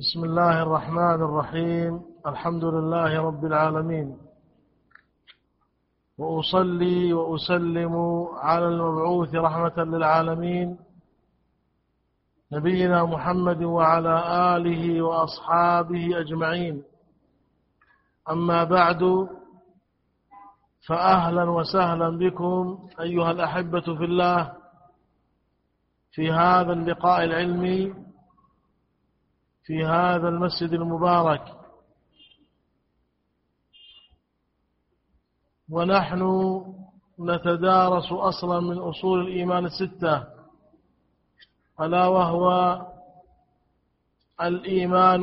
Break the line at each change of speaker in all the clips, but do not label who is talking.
بسم الله الرحمن الرحيم. الحمد لله رب العالمين. وأصلي وأسلم على المبعوث رحمة للعالمين. نبينا محمد وعلى آله وأصحابه أجمعين. أما بعد فأهلا وسهلا بكم أيها الأحبة في الله في هذا اللقاء العلمي. في هذا المسجد المبارك. ونحن نتدارس أصلا من أصول الإيمان الستة ألا وهو الإيمان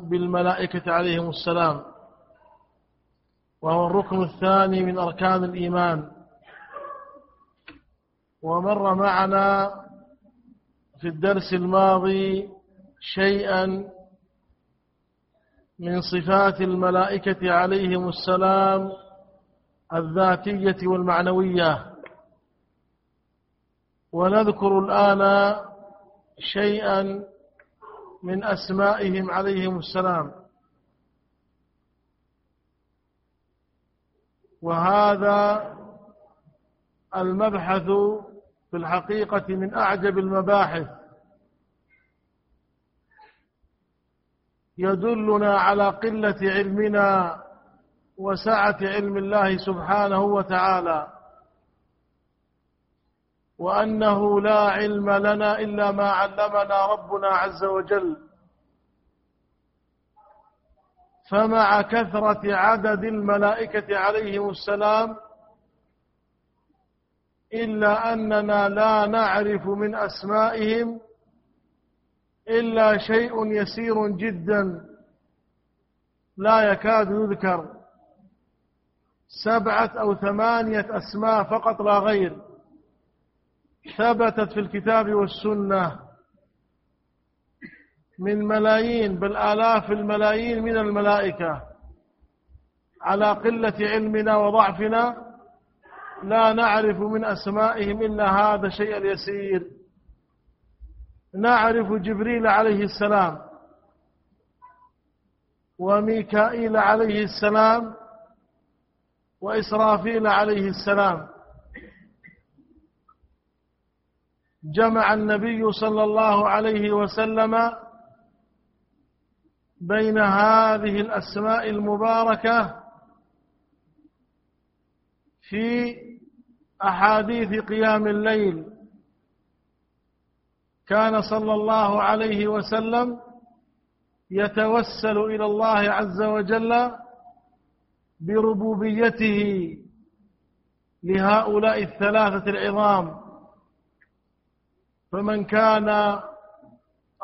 بالملائكة عليهم السلام وهو الركن الثاني من أركان الإيمان. ومر معنا في الدرس الماضي شيئا من صفات الملائكة عليهم السلام الذاتية والمعنوية. ونذكر الآن شيئا من أسمائهم عليهم السلام. وهذا المبحث في الحقيقة من أعجب المباحث. يدلنا على قلة علمنا وسعة علم الله سبحانه وتعالى. وأنه لا علم لنا إلا ما علمنا ربنا عز وجل. فمع كثرة عدد الملائكة عليهم السلام إلا أننا لا نعرف من أسمائهم إلا شيء يسير جدا لا يكاد يذكر. سبعة أو ثمانية أسماء فقط لا غير. ثبتت في الكتاب والسنة. من ملايين بل آلاف الملايين من الملائكة. على قلة علمنا وضعفنا لا نعرف من أسمائهم إلا هذا الشيء اليسير. نعرف جبريل عليه السلام وميكائيل عليه السلام وإسرافيل عليه السلام. جمع النبي صلى الله عليه وسلم بين هذه الأسماء المباركة في أحاديث قيام الليل. كان صلى الله عليه وسلم يتوسل إلى الله عز وجل بربوبيته لهؤلاء الثلاثة العظام. فمن كان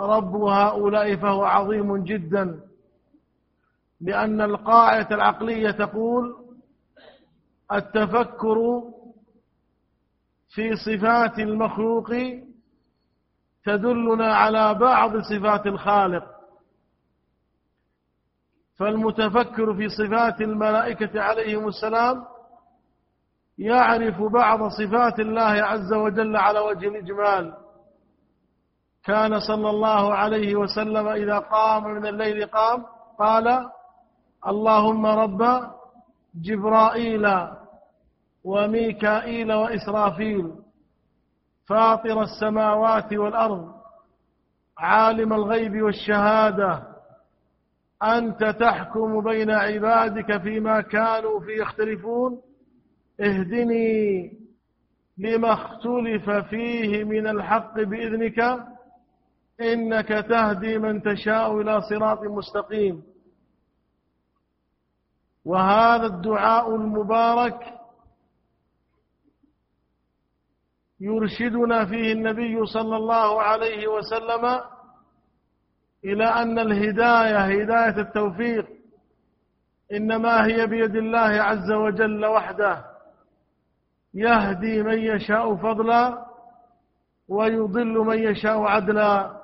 رب هؤلاء فهو عظيم جدا لأن القاعدة العقلية تقول التفكر في صفات المخلوق تدلنا على بعض صفات الخالق. فالمتفكر في صفات الملائكة عليهم السلام يعرف بعض صفات الله عز وجل على وجه الإجمال. كان صلى الله عليه وسلم إذا قام من الليل قام قال اللهم رب جبرائيل وميكائيل وإسرافيل. فاطر السماوات والأرض عالم الغيب والشهادة أنت تحكم بين عبادك فيما كانوا فيه يختلفون. اهدني لما اختلف فيه من الحق بإذنك إنك تهدي من تشاء إلى صراط مستقيم. وهذا الدعاء المبارك يرشدنا فيه النبي صلى الله عليه وسلم إلى أن الهداية هداية التوفيق إنما هي بيد الله عز وجل وحده يهدي من يشاء فضلا ويضل من يشاء عدلا.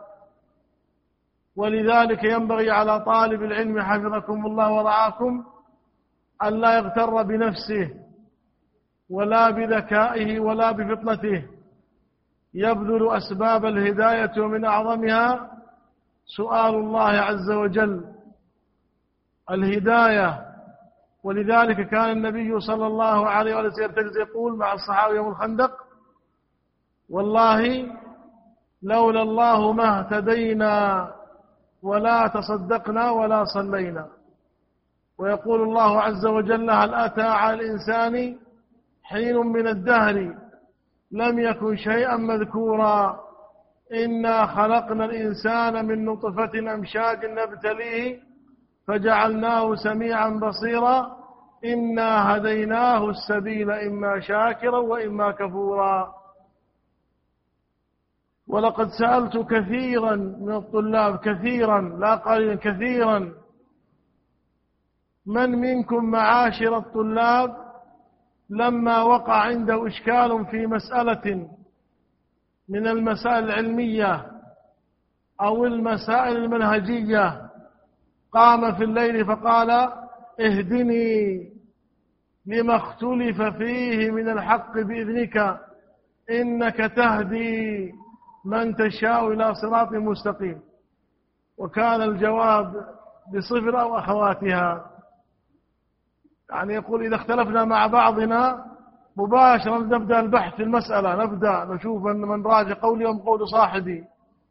ولذلك ينبغي على طالب العلم حفظكم الله ورعاكم أن لا يغتر بنفسه ولا بذكائه ولا بفطنته يبذل أسباب الهداية ومن أعظمها سؤال الله عز وجل. الهداية ولذلك كان النبي صلى الله عليه وسلم يقول مع الصحابة يوم الخندق والله لولا الله ما اهتدينا ولا تصدقنا ولا صلينا. ويقول الله عز وجل هل أتى على الإنسان حين من الدهر لم يكن شيئا مذكورا إنا خلقنا الإنسان من نطفة أمشاج نبتليه فجعلناه سميعا بصيرا إنا هديناه السبيل إما شاكرا وإما كفورا. ولقد سألت كثيرا من الطلاب كثيرا لا قليلا كثيرا من منكم معاشر الطلاب لما وقع عنده إشكال في مسألة من المسائل العلمية أو المسائل المنهجية قام في الليل فقال اهدني لما اختلف فيه من الحق بإذنك إنك تهدي من تشاء إلى صراط مستقيم. وكان الجواب بصفر أو أخواتها. يعني يقول إذا اختلفنا مع بعضنا مباشرة نبدأ البحث في المسألة نبدأ نشوف أن من راجع قولي أم قول صاحبي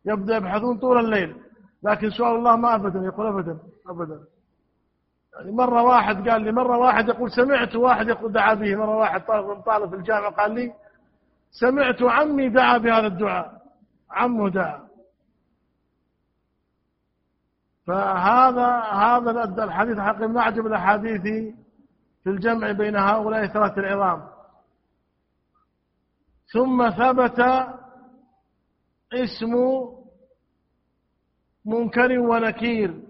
يبدأ يبحثون طول الليل. لكن سؤال الله ما أبدا يقول أبدا أبدا. يعني مرة واحد قال لي مرة واحد يقول سمعت واحد يقول دعا به. مرة واحد طالب في الجامعة قال لي سمعت عمي دعا بهذا الدعاء. عمه دعا. فهذا هذا الحديث حقيقي من أعجب الأحاديث في الجمع بين هؤلاء ثلاثة العظام. ثم ثبت اسم منكر ونكير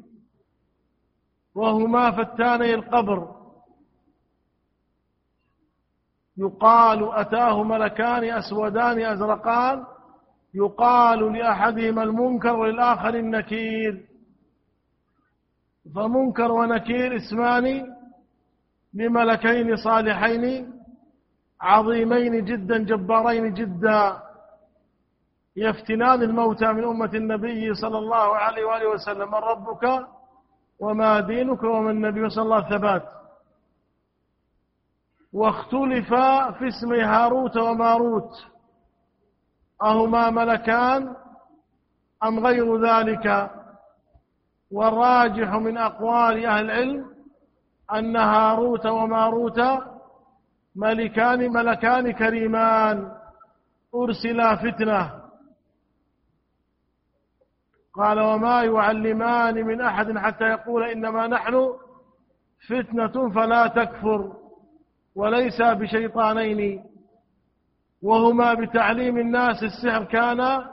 وهما فتاني القبر. يقال أتاه ملكان أسودان أزرقان يقال لأحدهما المنكر وللآخر النكير. فمنكر ونكير اسمان لملكين صالحين عظيمين جدا جبارين جدا يفتنان الموتى من أمة النبي صلى الله عليه وآله وسلم. من ربك وما دينك وما النبي صلى الله ثبات. واختلف في اسم هاروت وماروت. أهما ملكان أم غير ذلك؟ والراجح من أقوال أهل العلم أن هاروت وماروت ملكان ملكان كريمان. أرسلا فتنة. قال وما يعلمان من أحد حتى يقول إنما نحن فتنة فلا تكفر وليس بشيطانين. وهما بتعليم الناس السحر كان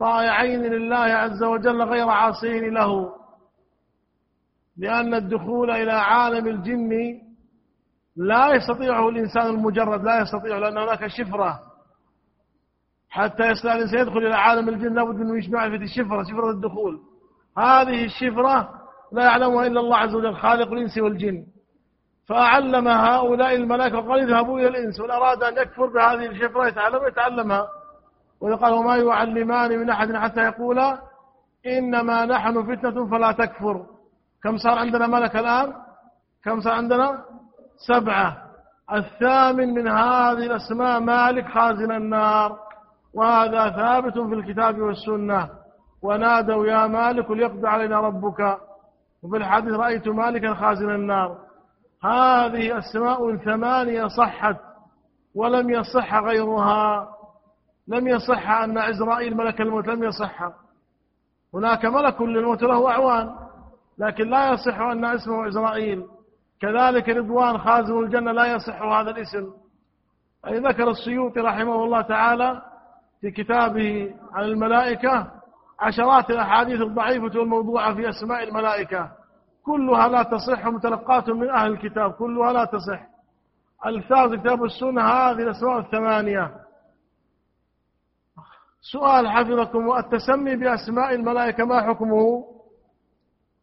طائعين لله عز وجل غير عاصين له. لأن الدخول إلى عالم الجن لا يستطيعه الإنسان المجرد لا يستطيع لأن هناك شفرة. حتى يستطيع الإنسان يدخل إلى عالم الجن لابد من معرفة الشفرة شفرة الدخول. هذه الشفرة لا يعلمها إلا الله عز وجل خالق الإنس والجن. فأعلم هؤلاء الملائكة وقال اذهبوا إلى الإنس. وإن أراد أن يكفر بهذه الشفرة يتعلم يتعلمها. ويقال وما يعلمان من أحد حتى يقولا إنما نحن فتنة فلا تكفر. كم صار عندنا ملك الآن؟ كم صار عندنا؟ سبعة. الثامن من هذه الأسماء مالك خازن النار. وهذا ثابت في الكتاب والسنة. ونادوا يا مالك ليقضي علينا ربك. وفي الحديث رأيت مالكا خازن النار. هذه أسماء ثمانية صحت ولم يصح غيرها. لم يصح أن عزرائيل ملك الموت لم يصح. هناك ملك للموت له أعوان. لكن لا يصح أن اسمه عزرائيل كذلك رضوان خازن الجنة لا يصح هذا الاسم. أي ذكر السيوطي رحمه الله تعالى في كتابه عن الملائكة عشرات الأحاديث الضعيفة والموضوعة في أسماء الملائكة. كلها لا تصح متلقاة من أهل الكتاب. كلها لا تصح. ألفاظ كتاب السنة هذه الأسماء الثمانية. سؤال حفظكم التسمي بأسماء الملائكة ما حكمه؟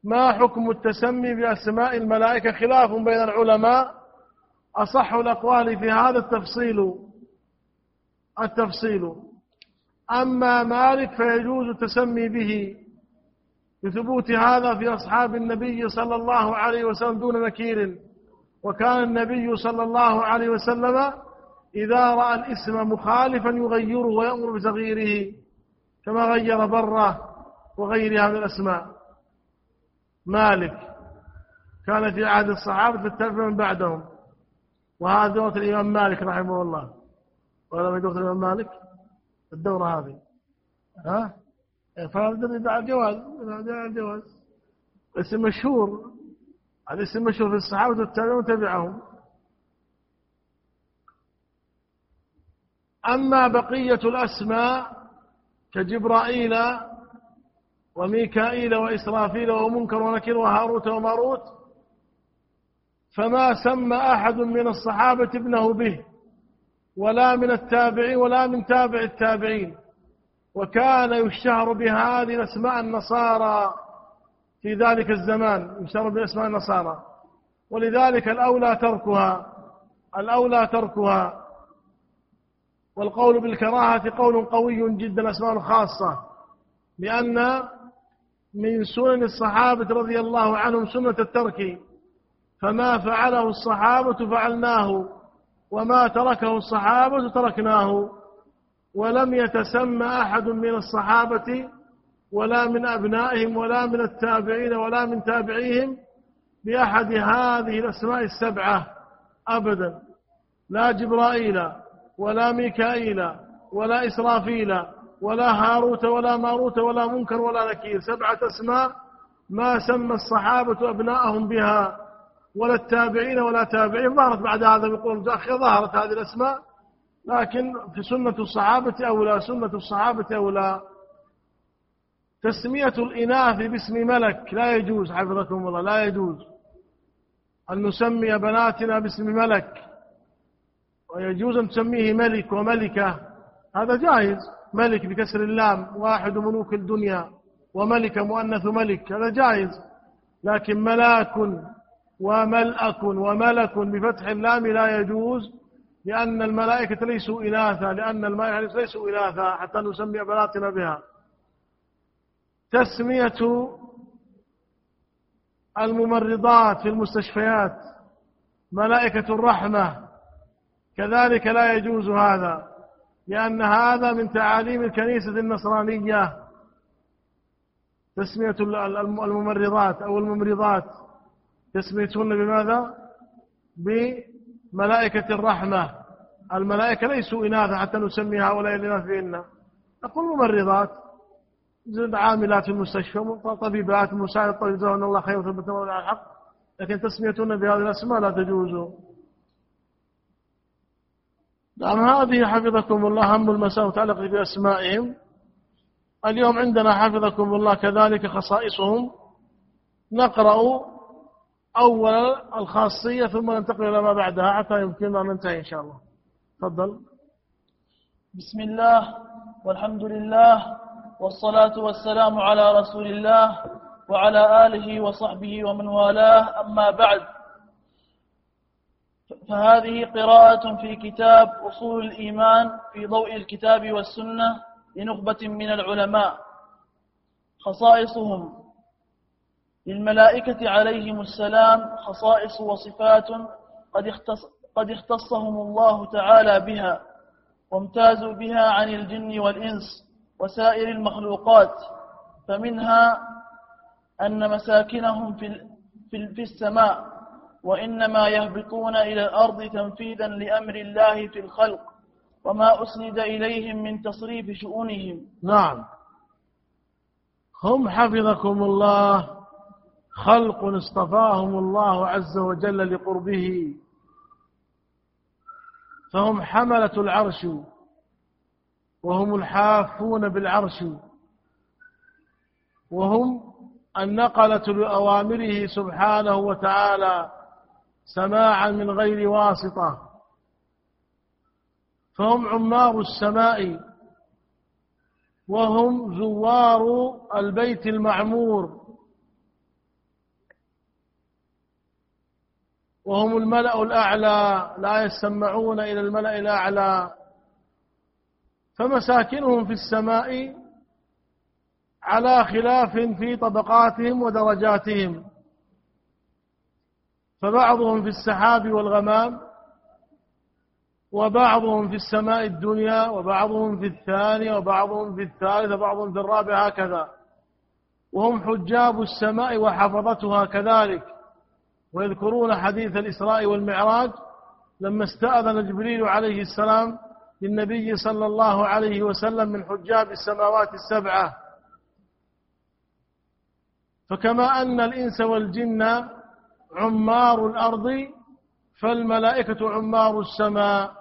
ما حكم التسمي بأسماء الملائكة خلاف بين العلماء؟ أصح الأقوال في هذا التفصيل. التفصيل. أما مالك فيجوز التسمي به. بثبوت هذا في أصحاب النبي صلى الله عليه وسلم دون نكير. وكان النبي صلى الله عليه وسلم إذا رأى الاسم مخالفا يغيره ويأمر بتغييره كما غير برة وغيرها من الأسماء. مالك كان في عهد الصحابة في من بعدهم. وهذا دورة الإمام مالك رحمه الله. ولا دورة الإمام مالك؟ الدورة هذه. ها؟ فهذا يدعى الجواز. يدعى الجواز. اسم مشهور. هذا اسم مشهور في الصحابة والتابعين وتبعهم أما بقية الأسماء كجبرائيل وميكائيل وإسرافيل ومنكر ونكير وهاروت وماروت فما سمى أحد من الصحابة ابنه به ولا من التابعين ولا من تابع التابعين. وكان يشتهر بهذه الأسماء النصارى في ذلك الزمان يشتهر بأسماء النصارى. ولذلك الأولى تركها الأولى تركها. والقول بالكراهة قول قوي جدا أسماء خاصة لأن من سنن الصحابة رضي الله عنهم سنة الترك. فما فعله الصحابة فعلناه وما تركه الصحابة تركناه. ولم يتسمى أحد من الصحابة ولا من أبنائهم ولا من التابعين ولا من تابعيهم بأحد هذه الأسماء السبعة أبدا. لا جبرائيل ولا ميكائيل ولا إسرافيل ولا هاروت ولا ماروت ولا منكر ولا نكير. سبعة أسماء ما سمى الصحابة أبناءهم بها ولا التابعين ولا تابعين. ظهرت بعد هذا بقول متأخر ظهرت هذه الأسماء لكن في سنة الصحابة أولى سنة الصحابة أولى. تسمية الإناث باسم ملك لا يجوز حفظكم الله لا يجوز. أن نسمي بناتنا باسم ملك؟ ويجوز أن تسميه ملك وملكة هذا جائز. ملك بكسر اللام واحد ملوك الدنيا وملك مؤنث ملك هذا جائز. لكن ملاك وملأك وملك بفتح اللام لا يجوز لأن الملائكة ليسوا إناثا لأن الملائكة ليسوا إناثا حتى نسمي بناتنا بها. تسمية الممرضات في المستشفيات ملائكة الرحمة كذلك لا يجوز هذا. لأن هذا من تعاليم الكنيسة النصرانية. تسمية الممرضات أو الممرضات. تسميتهن بماذا؟ بملائكة الرحمة. الملائكة ليسوا إناثا حتى نسمي هؤلاء الإناث بهن نقول ممرضات. عاملات في المستشفى طبيبات مساعد طبيب الله خير وثبتنا على الحق. لكن تسميتهن بهذه الأسماء لا تجوز. نعم هذه حفظكم الله هم المساء متعلقة بأسمائهم. اليوم عندنا حفظكم الله كذلك خصائصهم. نقرأ أول الخاصية ثم ننتقل إلى ما بعدها حتى يمكننا أن ننتهي إن شاء الله. تفضل.
بسم الله والحمد لله والصلاة والسلام على رسول الله وعلى آله وصحبه ومن والاه. أما بعد فهذه قراءة في كتاب أصول الإيمان في ضوء الكتاب والسنة لنخبة من العلماء. خصائصهم للملائكة عليهم السلام خصائص وصفات قد, اختص قد اختصهم الله تعالى بها وامتازوا بها عن الجن والإنس وسائر المخلوقات فمنها أن مساكنهم في, في السماء وإنما يهبطون إلى الأرض تنفيذا لأمر الله في الخلق وما أسند إليهم من تصريف شؤونهم.
نعم. هم حفظكم الله خلق اصطفاهم الله عز وجل لقربه. فهم حملة العرش وهم الحافون بالعرش. وهم النقلة لأوامره سبحانه وتعالى. سماعا من غير واسطة. فهم عمار السماء وهم زوار البيت المعمور. وهم الملأ الأعلى لا يسمعون إلى الملأ الأعلى. فمساكنهم في السماء على خلاف في طبقاتهم ودرجاتهم. فبعضهم في السحاب والغمام وبعضهم في السماء الدنيا وبعضهم في الثانية وبعضهم في الثالثة وبعضهم في الرابعة هكذا. وهم حجاب السماء وحفظتها كذلك. ويذكرون حديث الإسراء والمعراج لما استأذن جبريل عليه السلام للنبي صلى الله عليه وسلم من حجاب السماوات السبعة. فكما أن الإنس والجن عمار الأرض فالملائكة عمار السماء.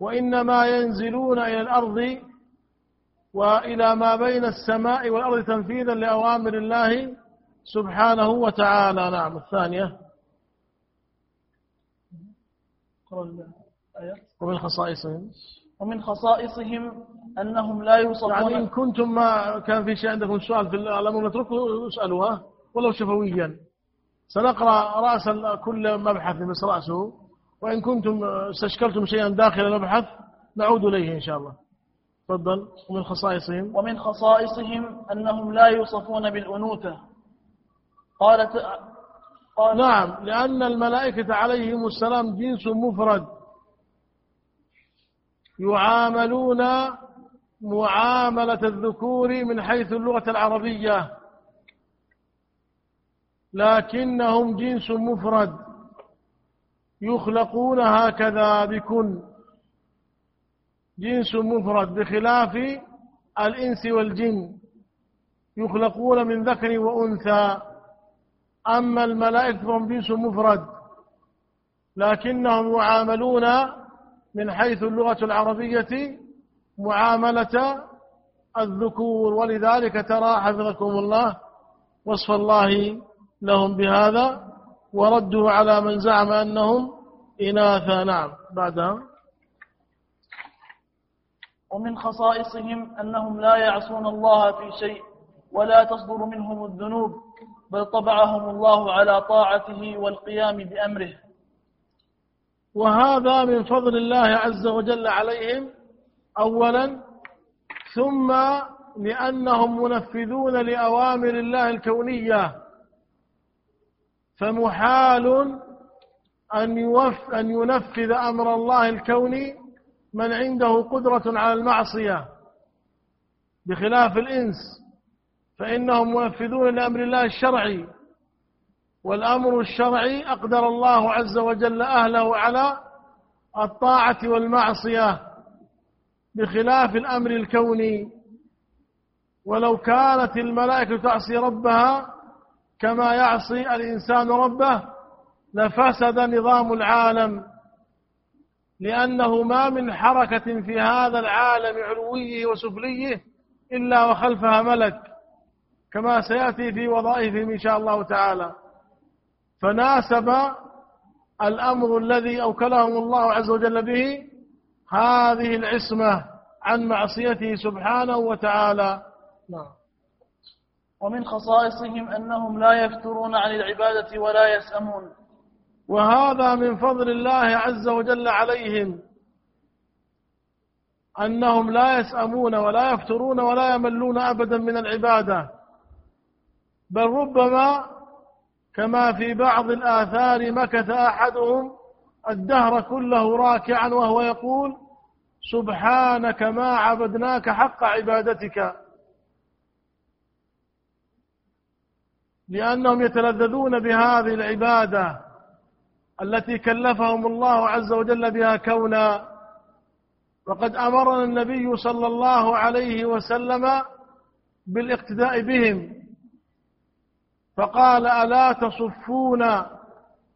وإنما ينزلون إلى الأرض وإلى ما بين السماء والأرض تنفيذا لأوامر الله سبحانه وتعالى. نعم الثانية. ومن خصائصهم؟
ومن خصائصهم أنهم لا يوصفون
يعني إن كنتم ما كان في شيء عندكم سؤال في الأمر نتركه اسألوها ولو شفويا. سنقرأ رأس كل مبحث مثل رأسه وإن كنتم استشكلتم شيئا داخل المبحث نعود إليه إن شاء الله. تفضل. ومن خصائصهم؟
ومن خصائصهم أنهم لا يوصفون بالأنوثة. قالت
قال نعم لأن الملائكة عليهم السلام جنس مفرد. يعاملون معاملة الذكور من حيث اللغة العربية. لكنهم جنس مفرد يخلقون هكذا بكن جنس مفرد بخلاف الإنس والجن يخلقون من ذكر وأنثى. أما الملائكة فهم جنس مفرد لكنهم يعاملون من حيث اللغة العربية معاملة الذكور. ولذلك ترى حفظكم الله وصف الله لهم بهذا وردوا على من زعم أنهم إناثا. نعم. بعدها
ومن خصائصهم أنهم لا يعصون الله في شيء ولا تصدر منهم الذنوب بل طبعهم الله على طاعته والقيام بأمره.
وهذا من فضل الله عز وجل عليهم أولا ثم لأنهم منفذون لأوامر الله الكونية. فمحال أن, يوف أن ينفذ أمر الله الكوني من عنده قدرة على المعصية بخلاف الإنس فإنهم منفذون لأمر الله الشرعي. والأمر الشرعي أقدر الله عز وجل أهله على الطاعة والمعصية بخلاف الأمر الكوني. ولو كانت الملائكة تعصي ربها كما يعصي الإنسان ربه لفسد نظام العالم لأنه ما من حركة في هذا العالم علويه وسفليه إلا وخلفها ملك كما سيأتي في وظائفهم إن شاء الله تعالى. فناسب الأمر الذي أوكلهم الله عز وجل به هذه العصمة عن معصيته سبحانه وتعالى. نعم.
ومن خصائصهم أنهم لا يفترون عن العبادة ولا يسأمون.
وهذا من فضل الله عز وجل عليهم. أنهم لا يسأمون ولا يفترون ولا يملون أبدا من العبادة. بل ربما كما في بعض الآثار مكث أحدهم الدهر كله راكعا وهو يقول سبحانك ما عبدناك حق عبادتك. لأنهم يتلذذون بهذه العبادة التي كلفهم الله عز وجل بها كونا. وقد أمرنا النبي صلى الله عليه وسلم بالاقتداء بهم. فقال ألا تصفون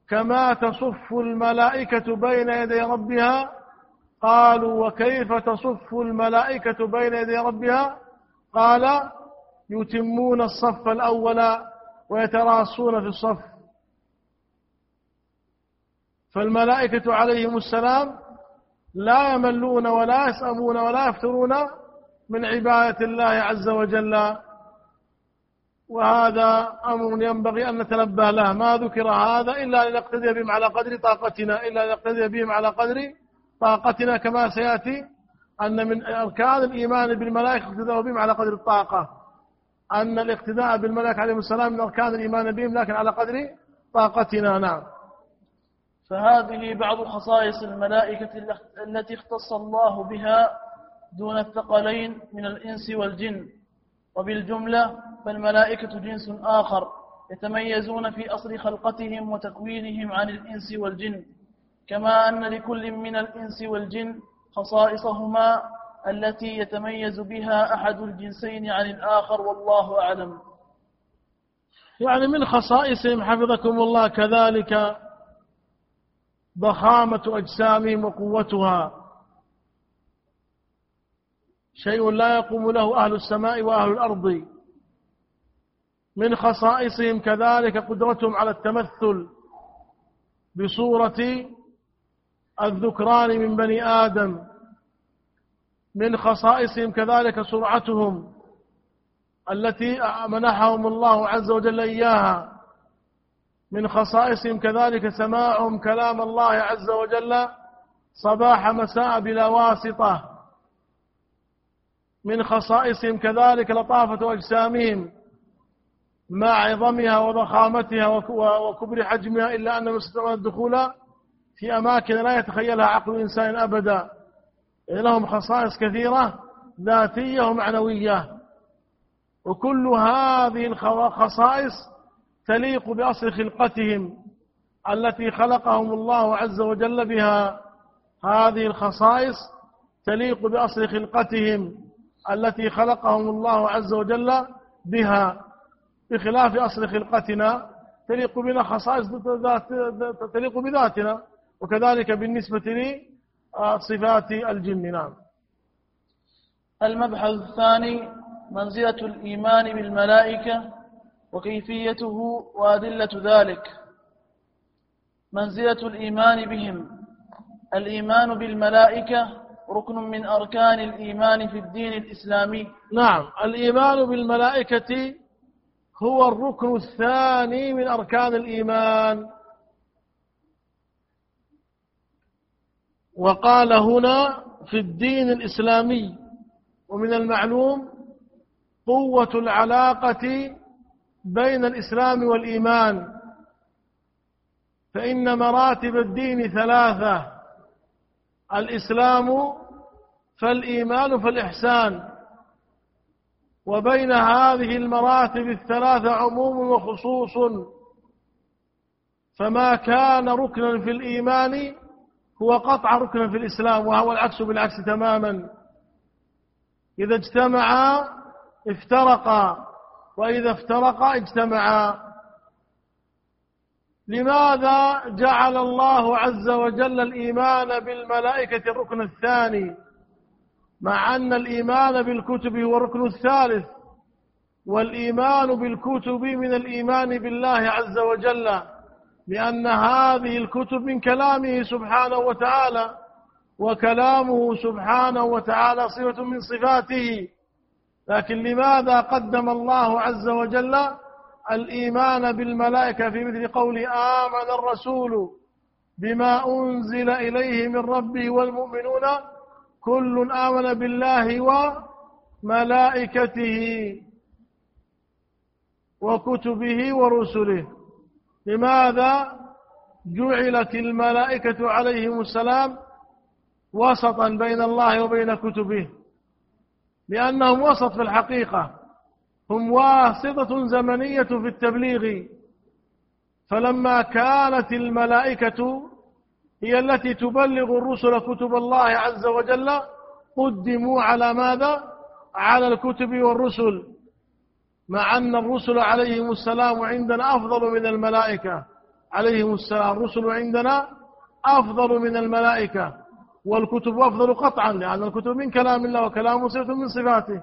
كما تصف الملائكة بين يدي ربها؟ قالوا وكيف تصف الملائكة بين يدي ربها؟ قال يتمون الصف الأول ويتراصون في الصف. فالملائكة عليهم السلام لا يملون ولا يسأمون ولا يفترون من عبادة الله عز وجل. وهذا أمر ينبغي أن نتنبه له. ما ذكر هذا إلا لنقتدي بهم على قدر طاقتنا إلا لنقتدي بهم على قدر طاقتنا كما سيأتي أن من أركان الإيمان بالملائكة اقتدوا بهم على قدر الطاقة. أن الاقتداء بالملائكة عليهم السلام من أركان الإيمان بهم لكن على قدر طاقتنا نعم.
فهذه بعض خصائص الملائكة التي اختص الله بها دون الثقلين من الإنس والجن. وبالجملة فالملائكة جنس آخر يتميزون في أصل خلقتهم وتكوينهم عن الإنس والجن. كما أن لكل من الإنس والجن خصائصهما التي يتميز بها أحد الجنسين عن الآخر والله أعلم.
يعني من خصائصهم حفظكم الله كذلك ضخامة أجسامهم وقوتها. شيء لا يقوم له أهل السماء وأهل الأرض. من خصائصهم كذلك قدرتهم على التمثل بصورة الذكران من بني آدم. من خصائصهم كذلك سرعتهم التي منحهم الله عز وجل إياها. من خصائصهم كذلك سماعهم كلام الله عز وجل صباح مساء بلا واسطة. من خصائصهم كذلك لطافة أجسامهم مع عظمها وضخامتها وكبر حجمها إلا أنهم يستطيعون الدخول في أماكن لا يتخيلها عقل إنسان أبدا. لهم خصائص كثيرة ذاتية ومعنوية. وكل هذه الخصائص تليق بأصل خلقتهم التي خلقهم الله عز وجل بها. هذه الخصائص تليق بأصل خلقتهم التي خلقهم الله عز وجل بها. بخلاف أصل خلقتنا تليق بنا خصائص تليق بذاتنا وكذلك بالنسبة لصفات الجن نعم.
المبحث الثاني منزلة الإيمان بالملائكة وكيفيته وأدلة ذلك. منزلة الإيمان بهم. الإيمان بالملائكة ركن من أركان الإيمان في الدين الإسلامي.
نعم الإيمان بالملائكة هو الركن الثاني من أركان الإيمان. وقال هنا في الدين الإسلامي ومن المعلوم قوة العلاقة بين الإسلام والإيمان فإن مراتب الدين ثلاثة الإسلام فالإيمان فالإحسان وبين هذه المراتب الثلاثة عموم وخصوص فما كان ركنا في الإيمان هو قطع ركنا في الإسلام وهو العكس بالعكس تماما. إذا اجتمعا افترقا وإذا افترقا اجتمعا لماذا جعل الله عز وجل الإيمان بالملائكة الركن الثاني؟ مع أن الإيمان بالكتب هو الركن الثالث والإيمان بالكتب من الإيمان بالله عز وجل. لأن هذه الكتب من كلامه سبحانه وتعالى وكلامه سبحانه وتعالى صفة من صفاته. لكن لماذا قدم الله عز وجل الإيمان بالملائكة في مثل قول آمن الرسول بما أنزل إليه من ربه والمؤمنون؟ كل آمن بالله وملائكته وكتبه ورسله. لماذا جعلت الملائكة عليهم السلام وسطا بين الله وبين كتبه؟ لأنهم وسط في الحقيقة هم واسطة زمنية في التبليغ. فلما كانت الملائكة هي التي تبلغ الرسل كتب الله عز وجل قدموا على ماذا؟ على الكتب والرسل. مع أن الرسل عليهم السلام عندنا أفضل من الملائكة. عليهم السلام. الرسل عندنا أفضل من الملائكة. والكتب أفضل قطعا لأن الكتب من كلام الله وكلامه صفة من صفاته.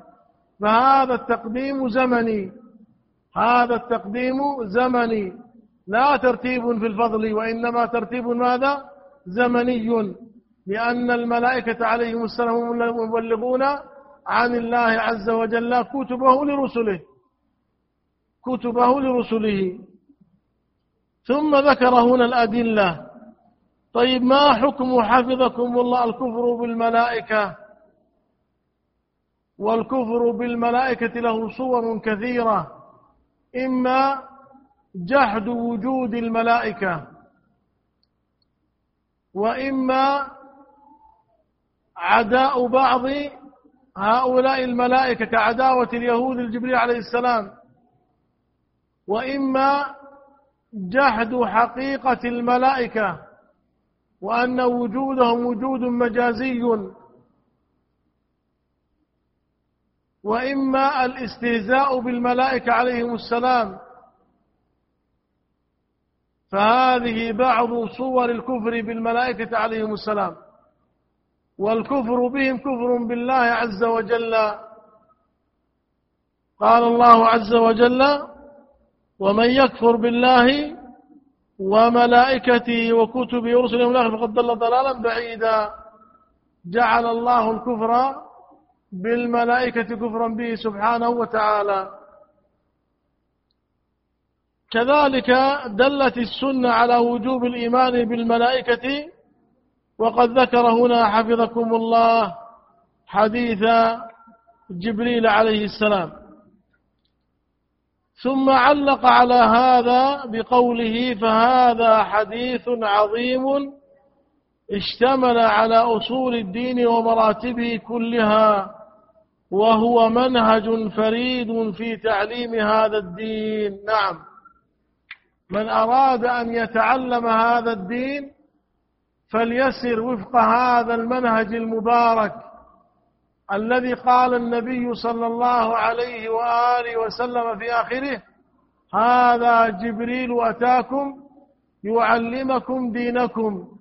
فهذا التقديم زمني. هذا التقديم زمني. لا ترتيب في الفضل وإنما ترتيب ماذا؟ زمني. لأن الملائكة عليهم السلام هم المبلغون عن الله عز وجل كتبه لرسله. كتبه لرسله. ثم ذكر هنا الأدلة. طيب ما حكم حفظكم الله الكفر بالملائكة؟ والكفر بالملائكة له صور كثيرة إما جحد وجود الملائكة وإما عداء بعض هؤلاء الملائكة كعداوة اليهود الجبريل عليه السلام. وإما جحد حقيقة الملائكة وأن وجودهم وجود مجازي وإما الاستهزاء بالملائكة عليهم السلام. فهذه بعض صور الكفر بالملائكة عليهم السلام. والكفر بهم كفر بالله عز وجل. قال الله عز وجل ومن يكفر بالله وملائكته وكتبه ورسله والآخر فقد ضل ضلالا بعيدا. جعل الله الكفر بالملائكة كفرا به سبحانه وتعالى. كذلك دلت السنة على وجوب الإيمان بالملائكة. وقد ذكر هنا حفظكم الله حديث جبريل عليه السلام. ثم علق على هذا بقوله فهذا حديث عظيم اشتمل على أصول الدين ومراتبه كلها وهو منهج فريد في تعليم هذا الدين. نعم. من أراد أن يتعلم هذا الدين فليسر وفق هذا المنهج المبارك. الذي قال النبي صلى الله عليه وآله وسلم في آخره هذا جبريل أتاكم يعلمكم دينكم.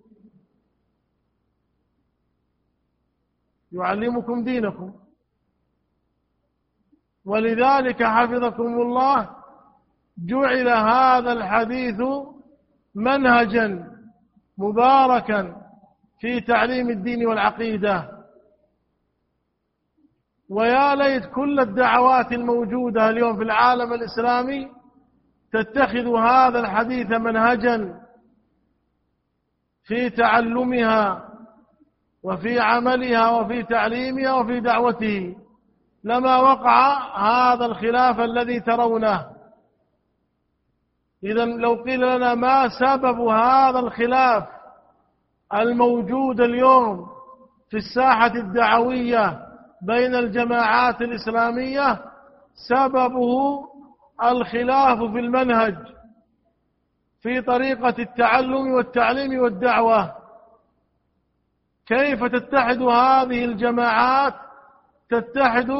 يعلمكم دينكم. ولذلك حفظكم الله جعل هذا الحديث منهجا مباركا في تعليم الدين والعقيدة. ويا ليت كل الدعوات الموجودة اليوم في العالم الإسلامي تتخذ هذا الحديث منهجا في تعلمها وفي عملها وفي تعليمها وفي دعوته لما وقع هذا الخلاف الذي ترونه إذا لو قيل لنا ما سبب هذا الخلاف الموجود اليوم في الساحة الدعوية بين الجماعات الإسلامية سببه الخلاف في المنهج في طريقة التعلم والتعليم والدعوة. كيف تتحد هذه الجماعات؟ تتحد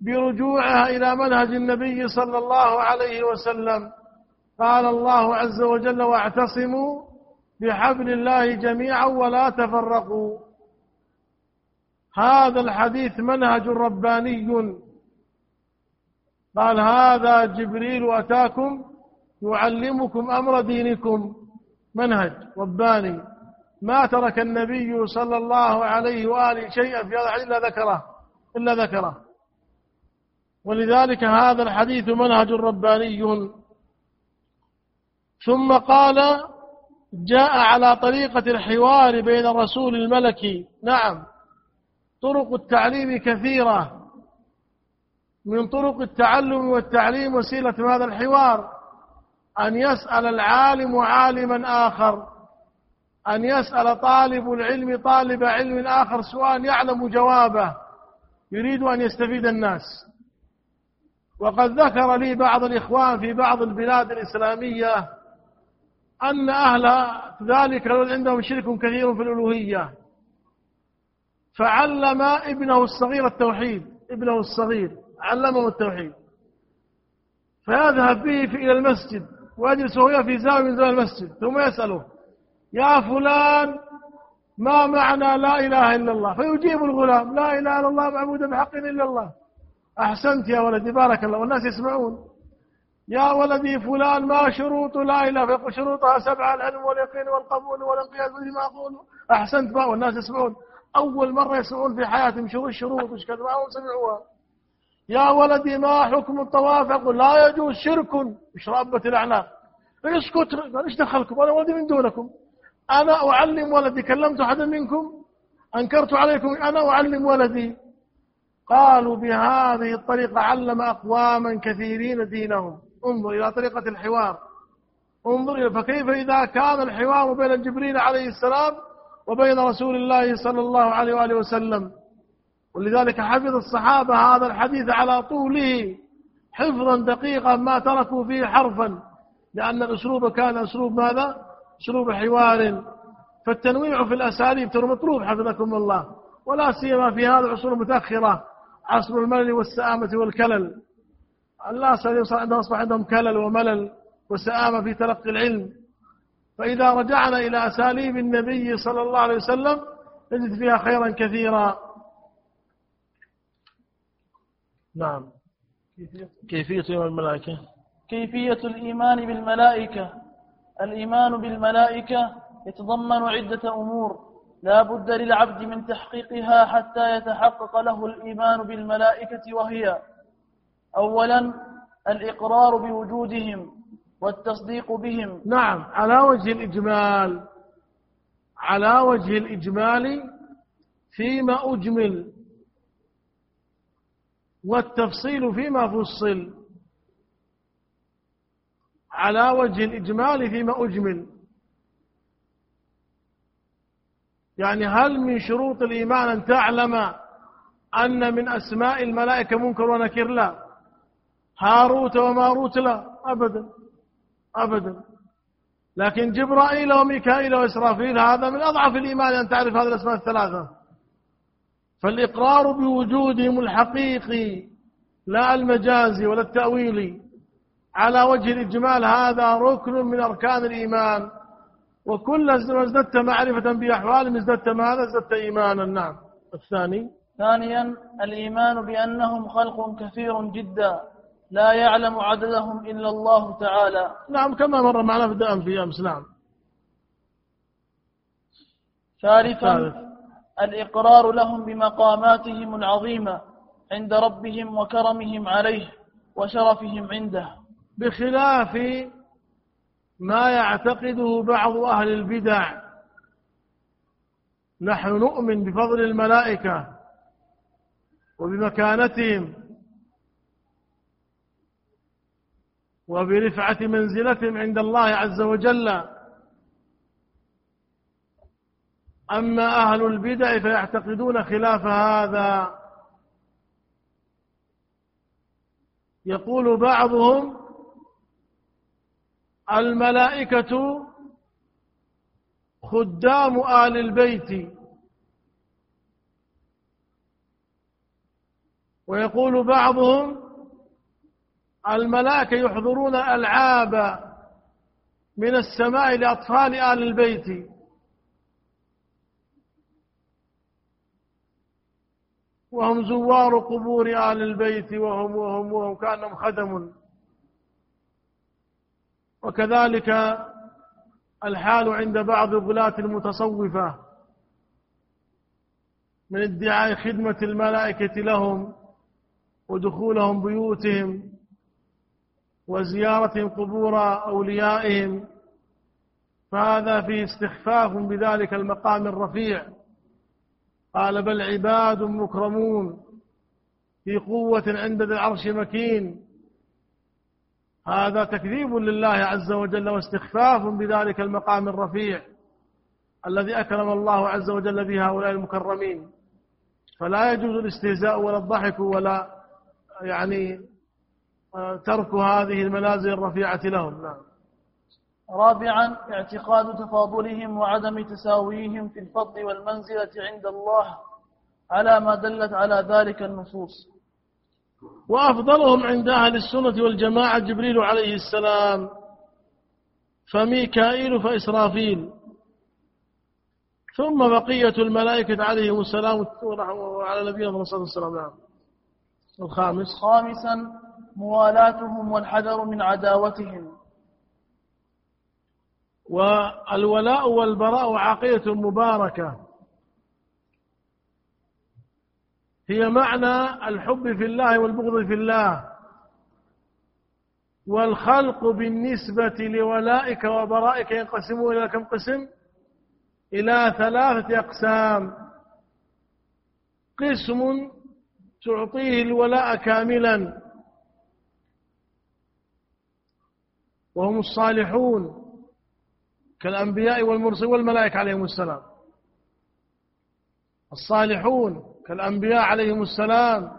برجوعها إلى منهج النبي صلى الله عليه وسلم. قال الله عز وجل واعتصموا بحبل الله جميعا ولا تفرقوا. هذا الحديث منهج رباني. قال هذا جبريل أتاكم يعلمكم أمر دينكم. منهج رباني. ما ترك النبي صلى الله عليه وآله شيئا في هذا إلا ذكره. إلا ذكره. ولذلك هذا الحديث منهج رباني. ثم قال جاء على طريقة الحوار بين الرسول الملكي نعم. طرق التعليم كثيرة. من طرق التعلم والتعليم وسيلة هذا الحوار أن يسأل العالم عالما آخر أن يسأل طالب العلم طالب علم آخر سؤال يعلم جوابه يريد أن يستفيد الناس. وقد ذكر لي بعض الإخوان في بعض البلاد الإسلامية أن أهل ذلك عندهم شرك كثير في الألوهية. فعلم ابنه الصغير التوحيد ابنه الصغير علمه التوحيد. فيذهب به إلى المسجد ويجلس هو في زاوية من زاوية المسجد ثم يسأله يا فلان ما معنى لا إله إلا الله؟ فيجيب الغلام لا إله إلا الله معبود بحق إلا الله. أحسنت يا ولدي بارك الله. والناس يسمعون. يا ولدي فلان ما شروط لا إله فيقول شروطها سبعة العلم واليقين والقبول والانقياد بما أقول أحسنت. بقى والناس يسمعون. أول مرة يسمعون في حياتهم شو الشروط وش كذا ما هم سمعوها. يا ولدي ما حكم الطواف؟ يقول لا يجوز شرك. مش رابة الأعناق؟ اسكت إيش دخلكم؟ أنا ولدي من دونكم. أنا أعلم ولدي. كلمت أحدا منكم؟ أنكرت عليكم؟ أنا أعلم ولدي. قالوا بهذه الطريقة علم أقواما كثيرين دينهم. انظر إلى طريقة الحوار. انظر فكيف إذا كان الحوار بين جبريل عليه السلام وبين رسول الله صلى الله عليه وآله وسلم. ولذلك حفظ الصحابة هذا الحديث على طوله حفظا دقيقا ما تركوا فيه حرفا لأن الأسلوب كان أسلوب ماذا؟ أسلوب حوار. فالتنويع في الأساليب ترى مطلوب حفظكم الله. ولا سيما في هذه العصور المتأخرة عصر الملل والسآمة والكلل. الناس أصبح عندهم كلل وملل وسآمة في تلقي العلم. فإذا رجعنا إلى أساليب النبي صلى الله عليه وسلم نجد فيها خيرا كثيرا. نعم. كيفية يوم الملائكة؟
كيفية الإيمان بالملائكة؟ الإيمان بالملائكة يتضمن عدة أمور. لا بد للعبد من تحقيقها حتى يتحقق له الإيمان بالملائكة وهي أولا الإقرار بوجودهم. والتصديق بهم.
نعم على وجه الإجمال على وجه الإجمال فيما أجمل والتفصيل فيما فصل. على وجه الإجمال فيما أجمل. يعني هل من شروط الإيمان أن تعلم أن من أسماء الملائكة منكر ونكر؟ لا. هاروت وماروت؟ لا أبدا. أبدا. لكن جبرائيل وميكائيل وإسرافيل هذا من أضعف الإيمان أن تعرف هذه الأسماء الثلاثة. فالإقرار بوجودهم الحقيقي لا المجازي ولا التأويلي على وجه الإجمال هذا ركن من أركان الإيمان. وكل ما ازددت معرفة بأحوالهم ازددت ماذا؟ ازددت إيمانا. نعم. الثاني؟
ثانيا الإيمان بأنهم خلق كثير جدا. لا يعلم عددهم إلا الله تعالى.
نعم كما مر معنا في في أمس نعم.
ثالثا الإقرار لهم بمقاماتهم العظيمة عند ربهم وكرمهم عليه وشرفهم عنده.
بخلاف ما يعتقده بعض أهل البدع. نحن نؤمن بفضل الملائكة وبمكانتهم وبرفعة منزلتهم عند الله عز وجل. أما أهل البدع فيعتقدون خلاف هذا. يقول بعضهم الملائكة خدام آل البيت. ويقول بعضهم الملائكة يحضرون ألعاب من السماء لأطفال آل البيت. وهم زوار قبور آل البيت وهم وهم وهم كأنهم خدم. وكذلك الحال عند بعض الغلاة المتصوفة من ادعاء خدمة الملائكة لهم ودخولهم بيوتهم. وزيارة قبور أوليائهم فهذا فيه استخفاف بذلك المقام الرفيع. قال بل عباد مكرمون في قوة عند ذي العرش مكين. هذا تكذيب لله عز وجل واستخفاف بذلك المقام الرفيع الذي أكرم الله عز وجل به هؤلاء المكرمين. فلا يجوز الاستهزاء ولا الضحك ولا يعني ترك هذه المنازل الرفيعة لهم نعم.
رابعا اعتقاد تفاضلهم وعدم تساويهم في الفضل والمنزلة عند الله على ما دلت على ذلك النصوص.
وأفضلهم عند أهل السنة والجماعة جبريل عليه السلام فميكائيل فإسرافيل. ثم بقية الملائكة عليهم السلام وعلى نبينا الصلاة والسلام نعم. الخامس
خامسا موالاتهم والحذر من عداوتهم.
والولاء والبراء عقيدة مباركة. هي معنى الحب في الله والبغض في الله. والخلق بالنسبة لولائك وبرائك ينقسمون إلى كم قسم؟ إلى ثلاثة أقسام. قسم تعطيه الولاء كاملا. وهم الصالحون كالأنبياء والمرسلين والملائكة عليهم السلام. الصالحون كالأنبياء عليهم السلام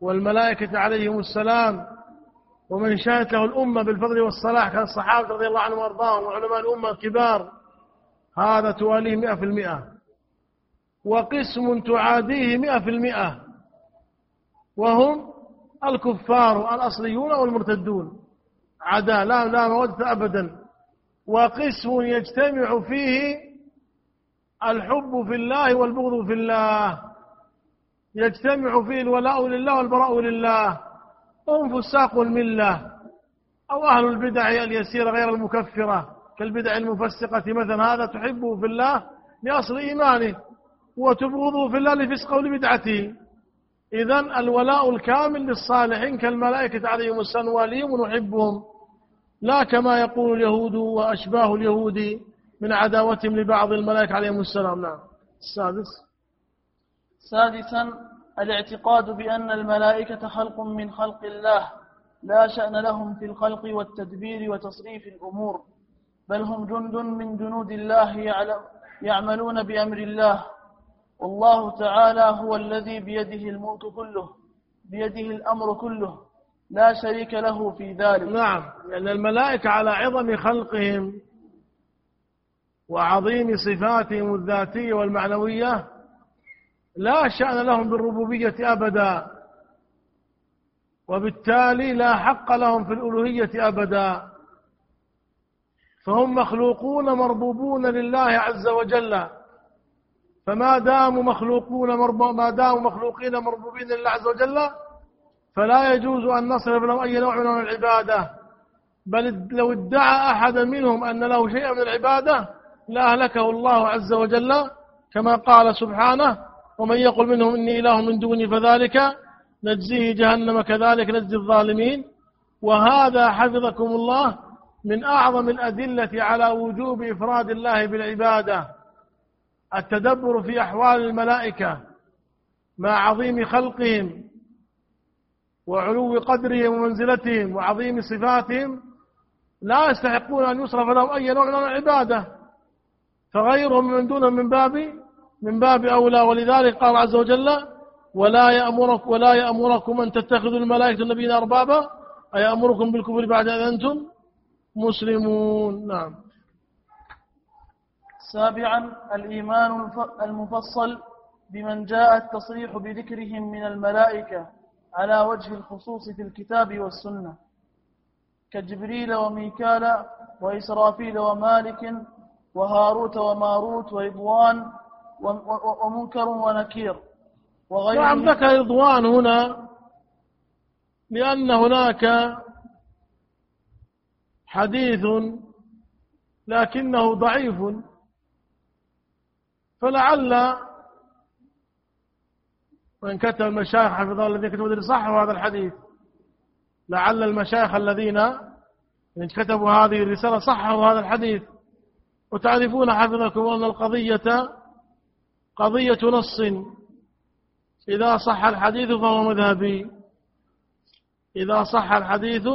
والملائكة عليهم السلام. ومن شاءت له الأمة بالفضل والصلاح كالصحابة رضي الله عنهم وأرضاهم وعلماء الأمة الكبار. هذا تواليه مئة في المئة. وقسم تعاديه مئة في المئة. وهم الكفار الأصليون والمرتدون. عدا لا لا مودة أبدا وقسم يجتمع فيه الحب في الله والبغض في الله يجتمع فيه الولاء لله والبراء لله هم فساق الملة أو أهل البدع اليسيرة غير المكفرة كالبدع المفسقة مثلا هذا تحبه في الله لأصل إيمانه وتبغضه في الله لفسقه ولبدعته إذا الولاء الكامل للصالحين كالملائكة عليهم السلام واليهم ونحبهم لا كما يقول اليهود وأشباه اليهود من عداوتهم لبعض الملائكة عليهم السلام. نعم. السادس.
سادسا الاعتقاد بأن الملائكة خلق من خلق الله. لا شأن لهم في الخلق والتدبير وتصريف الأمور بل هم جند من جنود الله يعملون بأمر الله. والله تعالى هو الذي بيده الملك كله بيده الأمر كله. لا شريك له في ذلك.
نعم لأن الملائكة على عظم خلقهم وعظيم صفاتهم الذاتية والمعنوية لا شأن لهم بالربوبية أبدا وبالتالي لا حق لهم في الألوهية أبدا. فهم مخلوقون مربوبون لله عز وجل. فما داموا مخلوقون ما داموا مخلوقين مربوبين لله عز وجل فلا يجوز أن نصرف لهم أي نوع من العبادة. بل لو ادعى أحد منهم أن له شيء من العبادة لأهلكه الله عز وجل كما قال سبحانه ومن يقل منهم إني إله من دوني فذلك نجزيه جهنم كذلك نجزي الظالمين. وهذا حفظكم الله من أعظم الأدلة على وجوب إفراد الله بالعبادة. التدبر في أحوال الملائكة مع عظيم خلقهم وعلو قدرهم ومنزلتهم وعظيم صفاتهم لا يستحقون أن يصرف لهم أي نوع من العبادة. فغيرهم من دونهم من باب من باب أولى. ولذلك قال عز وجل ولا يأمرك ولا يأمركم أن تتخذوا الملائكة النبيين أربابا. أيأمركم بالكفر بعد أن أنتم مسلمون؟ نعم.
سابعا الإيمان المفصل بمن جاء التصريح بذكرهم من الملائكة. على وجه الخصوص في الكتاب والسنة. كجبريل وميكال وإسرافيل ومالك وهاروت وماروت ورضوان ومنكر ونكير
وغيره نعم ذكر رضوان هنا لأن هناك حديث لكنه ضعيف. فلعل وإن كتب المشايخ حفظ الله الذين كتبوا صحوا هذا الحديث. لعل المشايخ الذين كتبوا هذه الرسالة صحوا هذا الحديث. وتعرفون حفظكم أن القضية قضية نص. إذا صح الحديث فهو مذهبي. إذا صح الحديث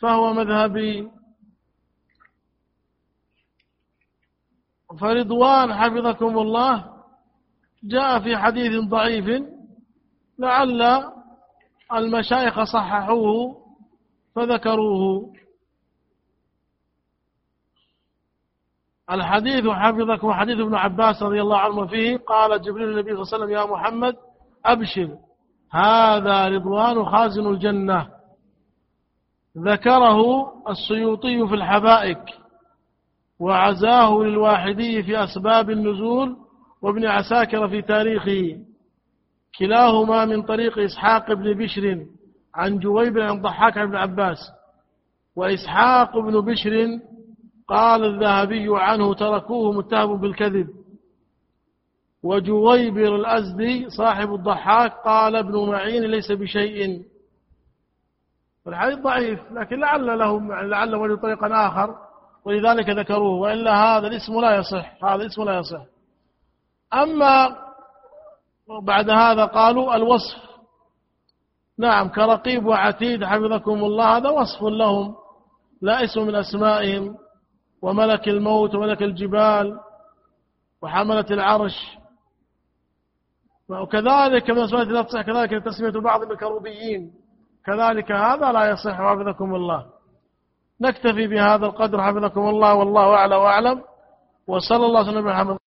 فهو مذهبي. فرضوان حفظكم الله جاء في حديث ضعيف لعل المشايخ صححوه فذكروه. الحديث حفظكم حديث ابن عباس رضي الله عنه فيه. قال جبريل النبي صلى الله عليه وسلم يا محمد أبشر هذا رضوان خازن الجنة. ذكره السيوطي في الحبائك وعزاه للواحدي في أسباب النزول وابن عساكر في تاريخه كلاهما من طريق إسحاق بن بشر عن جويب عن ضحاك بن عباس. وإسحاق بن بشر قال الذهبي عنه تركوه متهم بالكذب. وجويبر الأزدي صاحب الضحاك قال ابن معين ليس بشيء. الحديث ضعيف لكن لعل له لعل وجد طريقا آخر ولذلك ذكروه وإلا هذا الاسم لا يصح هذا الاسم لا يصح. أما وبعد هذا قالوا الوصف. نعم كرقيب وعتيد حفظكم الله هذا وصف لهم لا اسم من أسمائهم وملك الموت وملك الجبال وحملة العرش. وكذلك من أسماء لا تصح كذلك تسمية بعض الكروبيين. كذلك هذا لا يصح حفظكم الله. نكتفي بهذا القدر حفظكم الله والله أعلى وأعلم. وصلى الله وسلم على محمد.